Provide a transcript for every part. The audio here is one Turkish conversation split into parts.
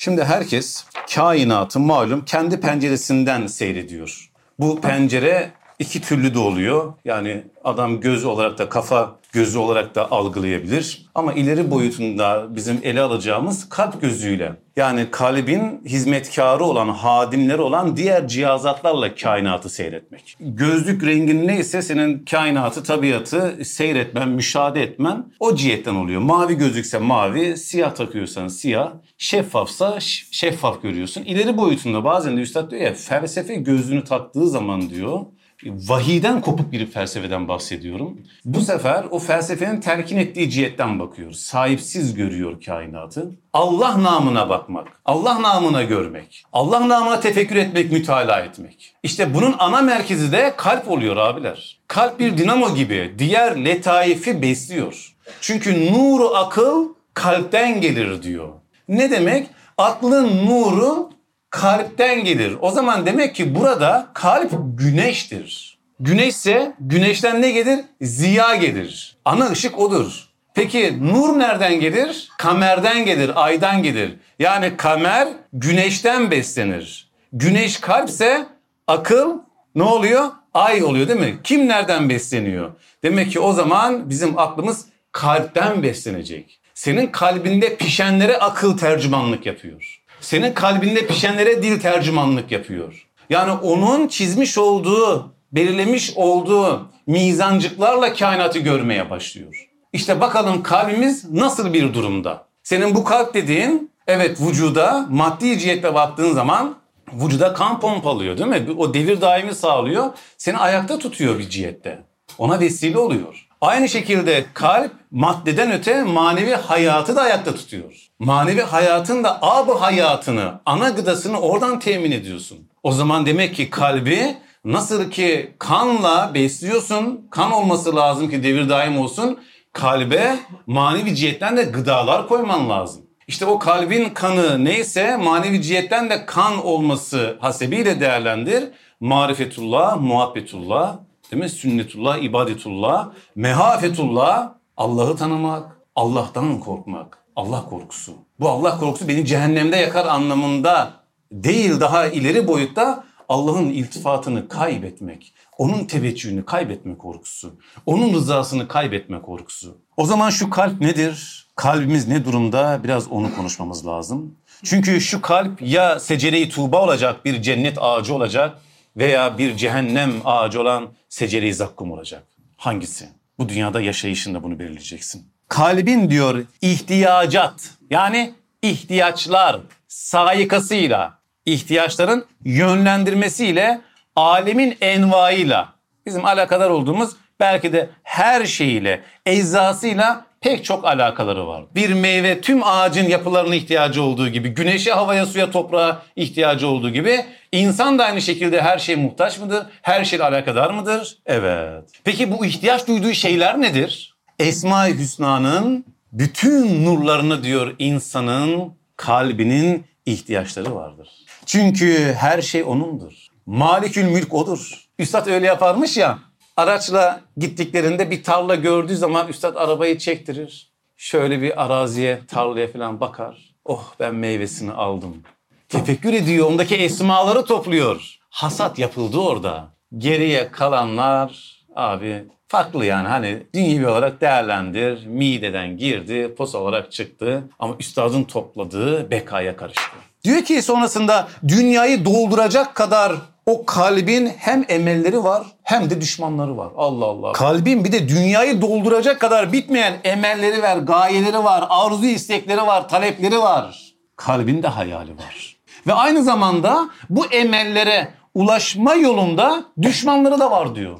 Şimdi herkes kainatı malum kendi penceresinden seyrediyor. Bu pencere iki türlü de oluyor. Yani adam göz olarak da kafa gözü olarak da algılayabilir. Ama ileri boyutunda bizim ele alacağımız kalp gözüyle. Yani kalbin hizmetkarı olan, hadimleri olan diğer cihazatlarla kainatı seyretmek. Gözlük rengin neyse senin kainatı, tabiatı seyretmen, müşahede etmen o cihetten oluyor. Mavi gözlükse mavi, siyah takıyorsan siyah, şeffafsa şeffaf görüyorsun. İleri boyutunda bazen de üstad diyor ya felsefe gözlüğünü taktığı zaman diyor vahiden kopuk bir felsefeden bahsediyorum. Bu sefer o felsefenin terkin ettiği cihetten bakıyoruz. Sahipsiz görüyor kainatı. Allah namına bakmak, Allah namına görmek, Allah namına tefekkür etmek, mütalaa etmek. İşte bunun ana merkezi de kalp oluyor abiler. Kalp bir dinamo gibi diğer letaifi besliyor. Çünkü nuru akıl kalpten gelir diyor. Ne demek? Aklın nuru kalpten gelir. O zaman demek ki burada kalp güneştir. Güneşse güneşten ne gelir? Ziya gelir. Ana ışık odur. Peki nur nereden gelir? Kamerden gelir, aydan gelir. Yani kamer güneşten beslenir. Güneş kalpse akıl ne oluyor? Ay oluyor değil mi? Kim nereden besleniyor? Demek ki o zaman bizim aklımız kalpten beslenecek. Senin kalbinde pişenlere akıl tercümanlık yapıyor. Senin kalbinde pişenlere dil tercümanlık yapıyor. Yani onun çizmiş olduğu, belirlemiş olduğu mizancıklarla kainatı görmeye başlıyor. İşte bakalım kalbimiz nasıl bir durumda? Senin bu kalp dediğin evet vücuda maddi cihetle baktığın zaman vücuda kan pompalıyor değil mi? O devir daimi sağlıyor. Seni ayakta tutuyor bir cihette. Ona vesile oluyor. Aynı şekilde kalp maddeden öte manevi hayatı da ayakta tutuyor. Manevi hayatın da ab hayatını, ana gıdasını oradan temin ediyorsun. O zaman demek ki kalbi nasıl ki kanla besliyorsun, kan olması lazım ki devir daim olsun. Kalbe manevi cihetten de gıdalar koyman lazım. İşte o kalbin kanı neyse manevi cihetten de kan olması hasebiyle değerlendir. Marifetullah, muhabbetullah, değil mi? Sünnetullah, ibadetullah, mehafetullah, Allah'ı tanımak, Allah'tan korkmak, Allah korkusu. Bu Allah korkusu beni cehennemde yakar anlamında değil daha ileri boyutta Allah'ın iltifatını kaybetmek, onun teveccühünü kaybetme korkusu, onun rızasını kaybetme korkusu. O zaman şu kalp nedir? Kalbimiz ne durumda? Biraz onu konuşmamız lazım. Çünkü şu kalp ya secere-i tuğba olacak, bir cennet ağacı olacak veya bir cehennem ağacı olan secere-i zakkum olacak. Hangisi? Bu dünyada yaşayışında bunu belirleyeceksin. Kalbin diyor ihtiyacat yani ihtiyaçlar sayıkasıyla ihtiyaçların yönlendirmesiyle alemin envaiyle bizim alakadar olduğumuz belki de her şeyiyle eczasıyla pek çok alakaları var. Bir meyve tüm ağacın yapılarına ihtiyacı olduğu gibi, güneşe, havaya, suya, toprağa ihtiyacı olduğu gibi insan da aynı şekilde her şeye muhtaç mıdır? Her şeyle alakadar mıdır? Evet. Peki bu ihtiyaç duyduğu şeyler nedir? Esma-i Hüsna'nın bütün nurlarını diyor insanın kalbinin ihtiyaçları vardır. Çünkü her şey onundur. Malikül mülk odur. Üstad öyle yaparmış ya. Araçla gittiklerinde bir tarla gördüğü zaman üstad arabayı çektirir. Şöyle bir araziye, tarlaya falan bakar. Oh ben meyvesini aldım. Tefekkür ediyor, ondaki esmaları topluyor. Hasat yapıldı orada. Geriye kalanlar abi farklı yani hani dünyevi olarak değerlendir. Mideden girdi, pos olarak çıktı. Ama üstadın topladığı bekaya karıştı. Diyor ki sonrasında dünyayı dolduracak kadar o kalbin hem emelleri var hem de düşmanları var. Allah Allah. Kalbin bir de dünyayı dolduracak kadar bitmeyen emelleri var, gayeleri var, arzu istekleri var, talepleri var. Kalbin de hayali var. Ve aynı zamanda bu emellere ulaşma yolunda düşmanları da var diyor.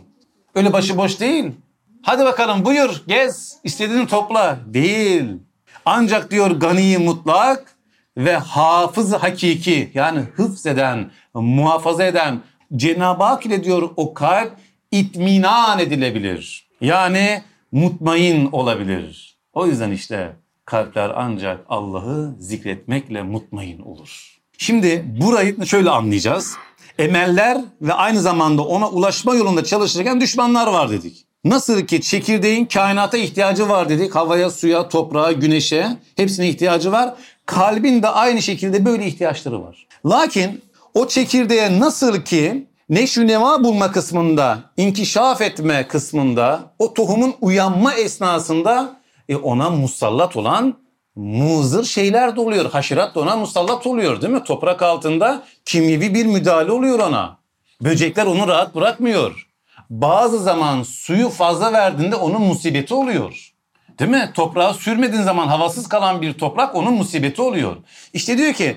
Öyle başıboş değil. Hadi bakalım buyur gez istediğini topla. Değil. Ancak diyor ganiyi mutlak ve hafız hakiki yani hıfz eden, muhafaza eden Cenab-ı Hak ile diyor o kalp itminan edilebilir. Yani mutmain olabilir. O yüzden işte kalpler ancak Allah'ı zikretmekle mutmain olur. Şimdi burayı şöyle anlayacağız. Emeller ve aynı zamanda ona ulaşma yolunda çalışırken düşmanlar var dedik. Nasıl ki çekirdeğin kainata ihtiyacı var dedik. Havaya, suya, toprağa, güneşe hepsine ihtiyacı var. Kalbin de aynı şekilde böyle ihtiyaçları var. Lakin o çekirdeğe nasıl ki neşü neva bulma kısmında, inkişaf etme kısmında, o tohumun uyanma esnasında e ona musallat olan muzır şeyler de oluyor. Haşerat da ona musallat oluyor değil mi? Toprak altında kimyevi bir müdahale oluyor ona. Böcekler onu rahat bırakmıyor. Bazı zaman suyu fazla verdiğinde onun musibeti oluyor. Değil mi? Toprağı sürmediğin zaman havasız kalan bir toprak onun musibeti oluyor. İşte diyor ki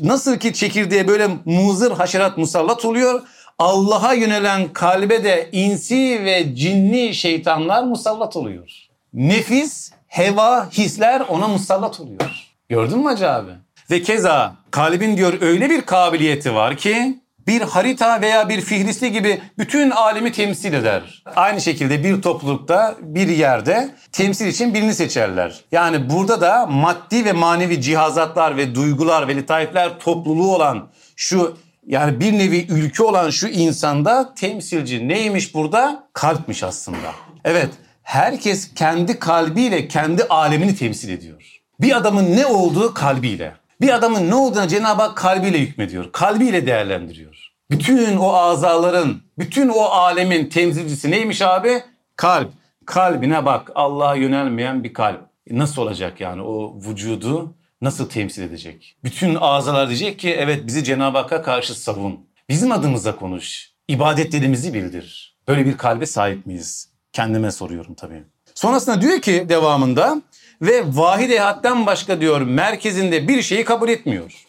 nasıl ki çekirdeğe böyle muzır haşerat musallat oluyor. Allah'a yönelen kalbe de insi ve cinni şeytanlar musallat oluyor. Nefis, heva, hisler ona musallat oluyor. Gördün mü Hacı abi? Ve keza kalbin diyor öyle bir kabiliyeti var ki bir harita veya bir fihristi gibi bütün alemi temsil eder. Aynı şekilde bir toplulukta bir yerde temsil için birini seçerler. Yani burada da maddi ve manevi cihazatlar ve duygular ve litaifler topluluğu olan şu yani bir nevi ülke olan şu insanda temsilci neymiş burada? Kalpmiş aslında. Evet herkes kendi kalbiyle kendi alemini temsil ediyor. Bir adamın ne olduğu kalbiyle. Bir adamın ne olduğuna Cenab-ı Hak kalbiyle hükmediyor. Kalbiyle değerlendiriyor. Bütün o azaların, bütün o alemin temsilcisi neymiş abi? Kalp. Kalbine bak Allah'a yönelmeyen bir kalp. Nasıl olacak yani o vücudu nasıl temsil edecek? Bütün azalar diyecek ki evet bizi Cenab-ı Hakk'a karşı savun. Bizim adımıza konuş. İbadetlerimizi bildir. Böyle bir kalbe sahip miyiz? Kendime soruyorum tabii. Sonrasında diyor ki devamında ve vahid ehattan başka diyor merkezinde bir şeyi kabul etmiyor.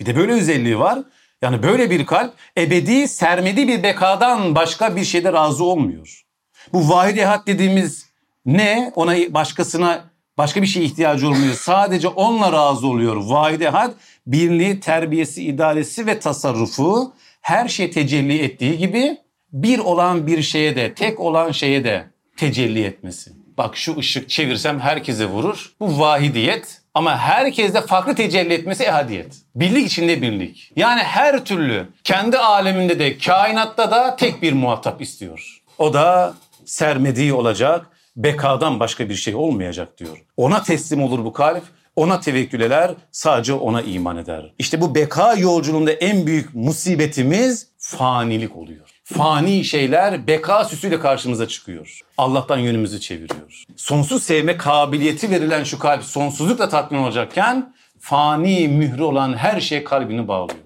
Bir de böyle özelliği var. Yani böyle bir kalp ebedi sermedi bir bekadan başka bir şeyde razı olmuyor. Bu vahid ehat dediğimiz ne? Ona başkasına başka bir şeye ihtiyacı olmuyor. Sadece onunla razı oluyor. Vahid ehad birliği, terbiyesi, idaresi ve tasarrufu her şey tecelli ettiği gibi bir olan bir şeye de, tek olan şeye de tecelli etmesi. Bak şu ışık çevirsem herkese vurur. Bu vahidiyet ama herkeste farklı tecelli etmesi ehadiyet. Birlik içinde birlik. Yani her türlü kendi aleminde de kainatta da tek bir muhatap istiyor. O da sermediği olacak, bekadan başka bir şey olmayacak diyor. Ona teslim olur bu kalp, ona tevekkül eder, sadece ona iman eder. İşte bu beka yolculuğunda en büyük musibetimiz fanilik oluyor. Fani şeyler beka süsüyle karşımıza çıkıyor. Allah'tan yönümüzü çeviriyor. Sonsuz sevme kabiliyeti verilen şu kalp sonsuzlukla tatmin olacakken fani mührü olan her şey kalbini bağlıyor.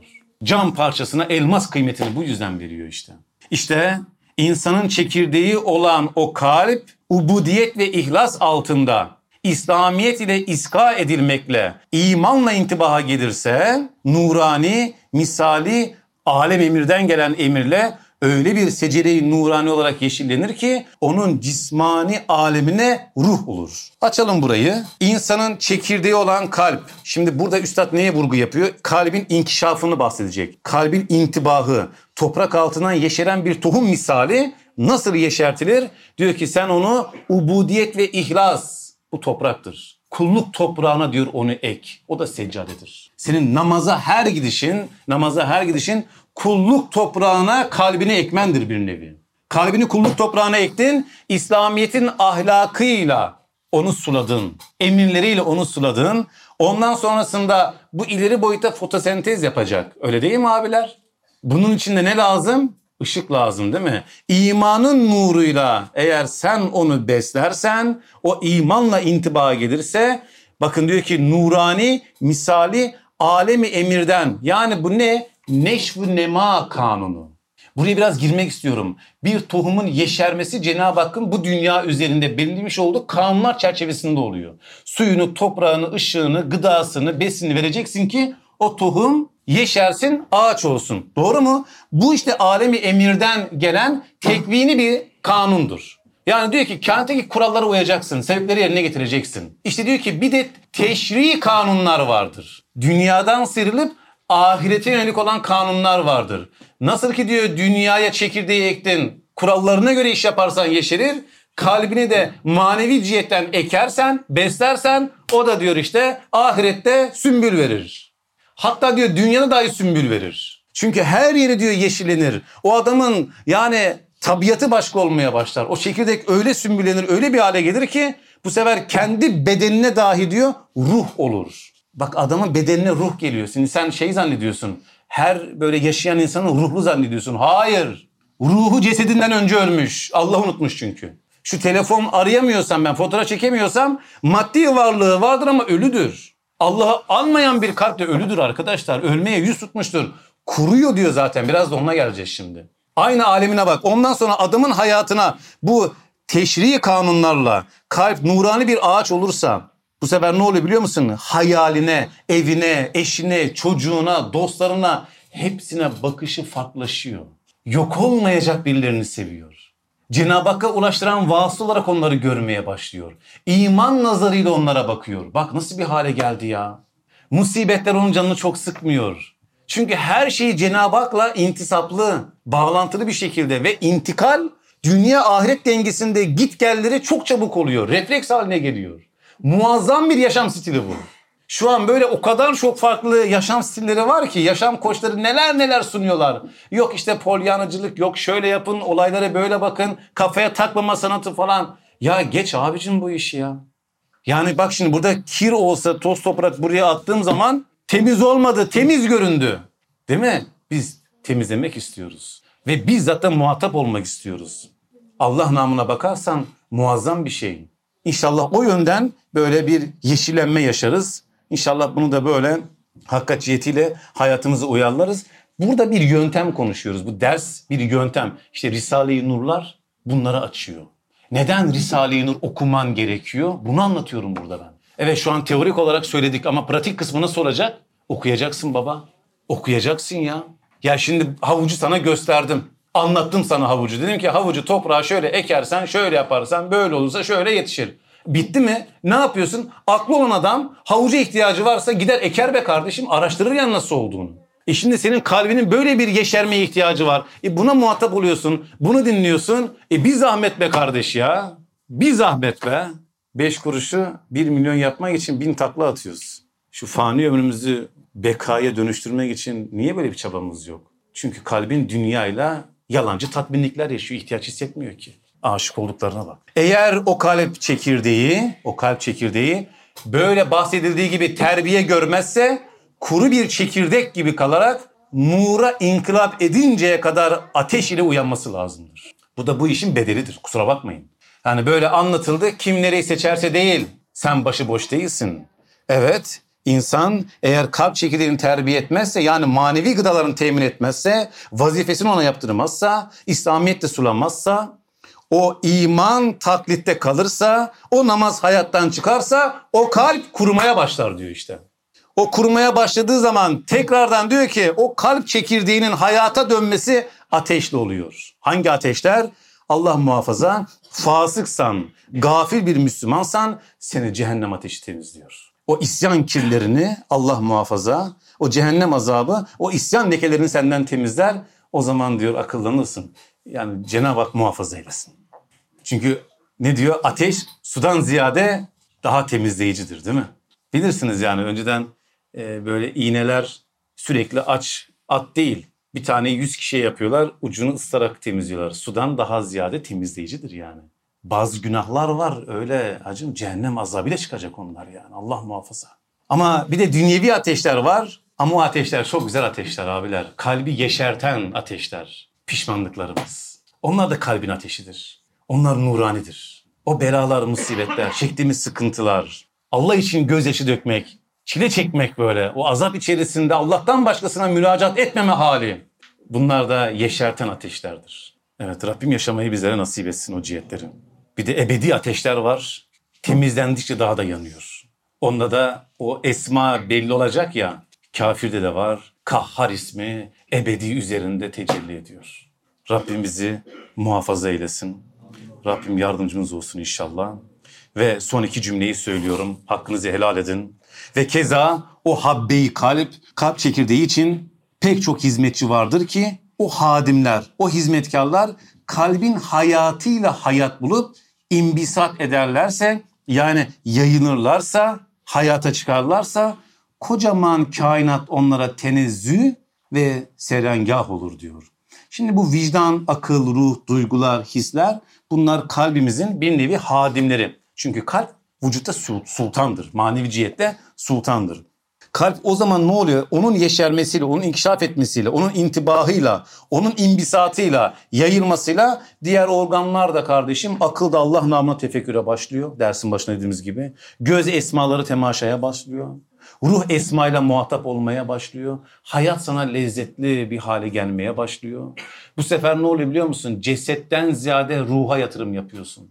Cam parçasına elmas kıymetini bu yüzden veriyor işte. İşte insanın çekirdeği olan o kalp ubudiyet ve ihlas altında İslamiyet ile iska edilmekle, imanla intibaha gelirse nurani, misali, alem emirden gelen emirle öyle bir secere-i nurani olarak yeşillenir ki onun cismani alemine ruh olur. Açalım burayı. İnsanın çekirdeği olan kalp. Şimdi burada üstad neye vurgu yapıyor? Kalbin inkişafını bahsedecek. Kalbin intibahı, toprak altından yeşeren bir tohum misali nasıl yeşertilir? Diyor ki sen onu ubudiyet ve ihlas bu topraktır. Kulluk toprağına diyor onu ek. O da seccadedir. Senin namaza her gidişin, namaza her gidişin kulluk toprağına kalbini ekmendir bir nevi. Kalbini kulluk toprağına ektin, İslamiyet'in ahlakıyla onu suladın. Emirleriyle onu suladın. Ondan sonrasında bu ileri boyuta fotosentez yapacak. Öyle değil mi abiler? Bunun için de ne lazım? Işık lazım değil mi? İmanın nuruyla eğer sen onu beslersen, o imanla intiba gelirse, bakın diyor ki nurani misali alemi emirden. Yani bu ne? Neşv-ı nema kanunu. Buraya biraz girmek istiyorum. Bir tohumun yeşermesi Cenab-ı Hakk'ın bu dünya üzerinde belirlemiş olduğu kanunlar çerçevesinde oluyor. Suyunu, toprağını, ışığını, gıdasını, besini vereceksin ki o tohum yeşersin, ağaç olsun. Doğru mu? Bu işte alemi emirden gelen tekvini bir kanundur. Yani diyor ki kainattaki kurallara uyacaksın, sebepleri yerine getireceksin. İşte diyor ki bir de teşri kanunlar vardır. Dünyadan sıyrılıp ahirete yönelik olan kanunlar vardır. Nasıl ki diyor dünyaya çekirdeği ektin, kurallarına göre iş yaparsan yeşerir. Kalbini de manevi cihetten ekersen, beslersen o da diyor işte ahirette sümbül verir. Hatta diyor dünyada dahi sümbül verir. Çünkü her yeri diyor yeşillenir. O adamın yani tabiatı başka olmaya başlar. O çekirdek öyle sümbüllenir, öyle bir hale gelir ki bu sefer kendi bedenine dahi diyor ruh olur. Bak adamın bedenine ruh geliyor. Şimdi sen şey zannediyorsun. Her böyle yaşayan insanı ruhlu zannediyorsun. Hayır. Ruhu cesedinden önce ölmüş. Allah unutmuş çünkü. Şu telefon arayamıyorsam ben fotoğraf çekemiyorsam maddi varlığı vardır ama ölüdür. Allah'ı almayan bir kalp de ölüdür arkadaşlar. Ölmeye yüz tutmuştur. Kuruyor diyor zaten. Biraz da ona geleceğiz şimdi. Aynı alemine bak. Ondan sonra adamın hayatına bu teşri kanunlarla kalp nurani bir ağaç olursa bu sefer ne oluyor biliyor musun? Hayaline, evine, eşine, çocuğuna, dostlarına hepsine bakışı farklılaşıyor. Yok olmayacak birilerini seviyor. Cenab-ı Hakk'a ulaştıran vasıl olarak onları görmeye başlıyor. İman nazarıyla onlara bakıyor. Bak nasıl bir hale geldi ya. Musibetler onun canını çok sıkmıyor. Çünkü her şey Cenab-ı Hak'la intisaplı, bağlantılı bir şekilde ve intikal dünya ahiret dengesinde git gelleri çok çabuk oluyor. Refleks haline geliyor. Muazzam bir yaşam stili bu. Şu an böyle o kadar çok farklı yaşam stilleri var ki yaşam koçları neler neler sunuyorlar. Yok işte polyanacılık, yok şöyle yapın, olaylara böyle bakın, kafaya takmama sanatı falan. Ya geç abicim bu işi ya. Yani bak şimdi burada kir olsa toz toprak buraya attığım zaman temiz olmadı, temiz göründü. Değil mi? Biz temizlemek istiyoruz. Ve biz zaten muhatap olmak istiyoruz. Allah namına bakarsan muazzam bir şey. İnşallah o yönden böyle bir yeşillenme yaşarız. İnşallah bunu da böyle hakikatiyetiyle hayatımızı uyarlarız. Burada bir yöntem konuşuyoruz. Bu ders bir yöntem. İşte Risale-i Nurlar bunları açıyor. Neden Risale-i Nur okuman gerekiyor? Bunu anlatıyorum burada ben. Evet şu an teorik olarak söyledik ama pratik kısmı nasıl olacak? Okuyacaksın baba. Okuyacaksın ya. Ya şimdi havucu sana gösterdim. Anlattım sana havucu. Dedim ki havucu toprağa şöyle ekersen, şöyle yaparsan, böyle olursa şöyle yetişir. Bitti mi? Ne yapıyorsun? Aklı olan adam havuca ihtiyacı varsa gider eker be kardeşim. Araştırır ya nasıl olduğunu. E şimdi senin kalbinin böyle bir yeşermeye ihtiyacı var. E buna muhatap oluyorsun. Bunu dinliyorsun. E bir zahmet be kardeş ya. Bir zahmet be. Beş kuruşu bir milyon yapmak için bin takla atıyoruz. Şu fani ömrümüzü bekaya dönüştürmek için niye böyle bir çabamız yok? Çünkü kalbin dünyayla yalancı tatminlikler yaşıyor. ihtiyaç hissetmiyor ki. Aşık olduklarına bak. Eğer o kalp çekirdeği, o kalp çekirdeği böyle bahsedildiği gibi terbiye görmezse kuru bir çekirdek gibi kalarak nura inkılap edinceye kadar ateş ile uyanması lazımdır. Bu da bu işin bedelidir. Kusura bakmayın. Yani böyle anlatıldı. Kim nereyi seçerse değil. Sen başıboş değilsin. Evet insan eğer kalp çekirdeğini terbiye etmezse yani manevi gıdalarını temin etmezse, vazifesini ona yaptırmazsa, İslamiyet'te sulamazsa, o iman taklitte kalırsa, o namaz hayattan çıkarsa o kalp kurumaya başlar diyor işte. O kurumaya başladığı zaman tekrardan diyor ki o kalp çekirdeğinin hayata dönmesi ateşli oluyor. Hangi ateşler? Allah muhafaza fasıksan, gafil bir Müslümansan seni cehennem ateşi temizliyor. O isyan kirlerini Allah muhafaza, o cehennem azabı, o isyan lekelerini senden temizler. O zaman diyor akıllanırsın. Yani Cenab-ı Hak muhafaza eylesin. Çünkü ne diyor? Ateş sudan ziyade daha temizleyicidir değil mi? Bilirsiniz yani önceden e, böyle iğneler sürekli aç at değil. Bir tane yüz kişiye yapıyorlar ucunu ıslarak temizliyorlar. Sudan daha ziyade temizleyicidir yani. Bazı günahlar var öyle hacım cehennem azabıyla çıkacak onlar yani Allah muhafaza. Ama bir de dünyevi ateşler var ama o ateşler çok güzel ateşler abiler. Kalbi yeşerten ateşler, pişmanlıklarımız. Onlar da kalbin ateşidir. Onlar nuranidir. O belalar, musibetler, çektiğimiz sıkıntılar, Allah için gözyaşı dökmek, çile çekmek böyle, o azap içerisinde Allah'tan başkasına müracaat etmeme hali. Bunlar da yeşerten ateşlerdir. Evet Rabbim yaşamayı bizlere nasip etsin o cihetleri. Bir de ebedi ateşler var. Temizlendikçe daha da yanıyor. Onda da o esma belli olacak ya. Kafirde de var. Kahhar ismi ebedi üzerinde tecelli ediyor. Rabbim bizi muhafaza eylesin. Rabbim yardımcımız olsun inşallah. Ve son iki cümleyi söylüyorum. Hakkınızı helal edin. Ve keza o habbeyi kalp, kalp çekirdeği için pek çok hizmetçi vardır ki o hadimler, o hizmetkarlar kalbin hayatıyla hayat bulup imbisat ederlerse yani yayınırlarsa, hayata çıkarlarsa kocaman kainat onlara tenezzü ve serengah olur diyor. Şimdi bu vicdan, akıl, ruh, duygular, hisler bunlar kalbimizin bir nevi hadimleri. Çünkü kalp vücutta sultandır. Manevi cihette sultandır. Kalp o zaman ne oluyor? Onun yeşermesiyle, onun inkişaf etmesiyle, onun intibahıyla, onun imbisatıyla, yayılmasıyla diğer organlar da kardeşim akılda Allah namına tefekküre başlıyor. Dersin başında dediğimiz gibi. Göz esmaları temaşaya başlıyor. Ruh esmayla muhatap olmaya başlıyor. Hayat sana lezzetli bir hale gelmeye başlıyor. Bu sefer ne oluyor biliyor musun? Cesetten ziyade ruha yatırım yapıyorsun.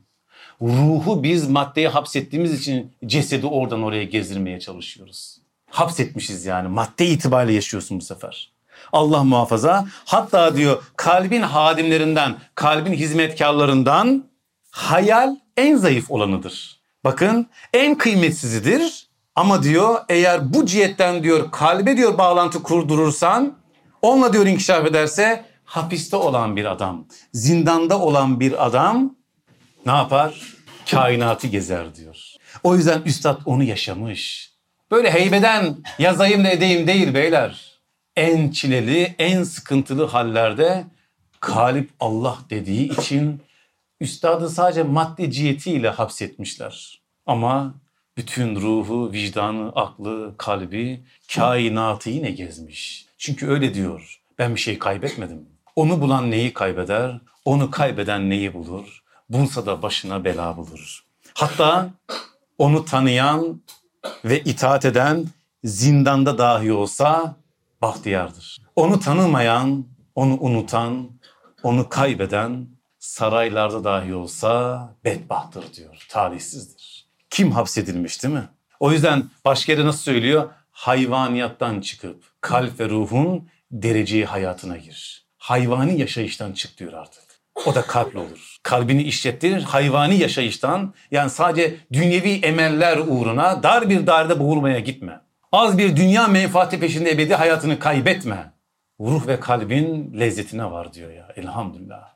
Ruhu biz maddeye hapsettiğimiz için cesedi oradan oraya gezdirmeye çalışıyoruz. Hapsetmişiz yani. Madde itibariyle yaşıyorsun bu sefer. Allah muhafaza. Hatta diyor kalbin hadimlerinden, kalbin hizmetkarlarından hayal en zayıf olanıdır. Bakın en kıymetsizidir. Ama diyor eğer bu cihetten diyor kalbe diyor bağlantı kurdurursan onunla diyor inkişaf ederse hapiste olan bir adam, zindanda olan bir adam ne yapar? Kainatı gezer diyor. O yüzden üstad onu yaşamış. Böyle heybeden yazayım da edeyim değil beyler. En çileli, en sıkıntılı hallerde kalip Allah dediği için üstadı sadece maddi cihetiyle hapsetmişler. Ama bütün ruhu, vicdanı, aklı, kalbi, kainatı yine gezmiş. Çünkü öyle diyor. Ben bir şey kaybetmedim. Onu bulan neyi kaybeder? Onu kaybeden neyi bulur? Bulsa da başına bela bulur. Hatta onu tanıyan ve itaat eden zindanda dahi olsa bahtiyardır. Onu tanımayan, onu unutan, onu kaybeden saraylarda dahi olsa bedbahttır diyor, talihsizdir. Kim hapsedilmiş değil mi? O yüzden başka yere nasıl söylüyor? Hayvaniyattan çıkıp kalp ve ruhun dereceye hayatına gir. Hayvani yaşayıştan çık diyor artık. O da kalple olur. Kalbini işlettirir hayvani yaşayıştan yani sadece dünyevi emeller uğruna dar bir dairede boğulmaya gitme. Az bir dünya menfaati peşinde ebedi hayatını kaybetme. Ruh ve kalbin lezzetine var diyor ya elhamdülillah.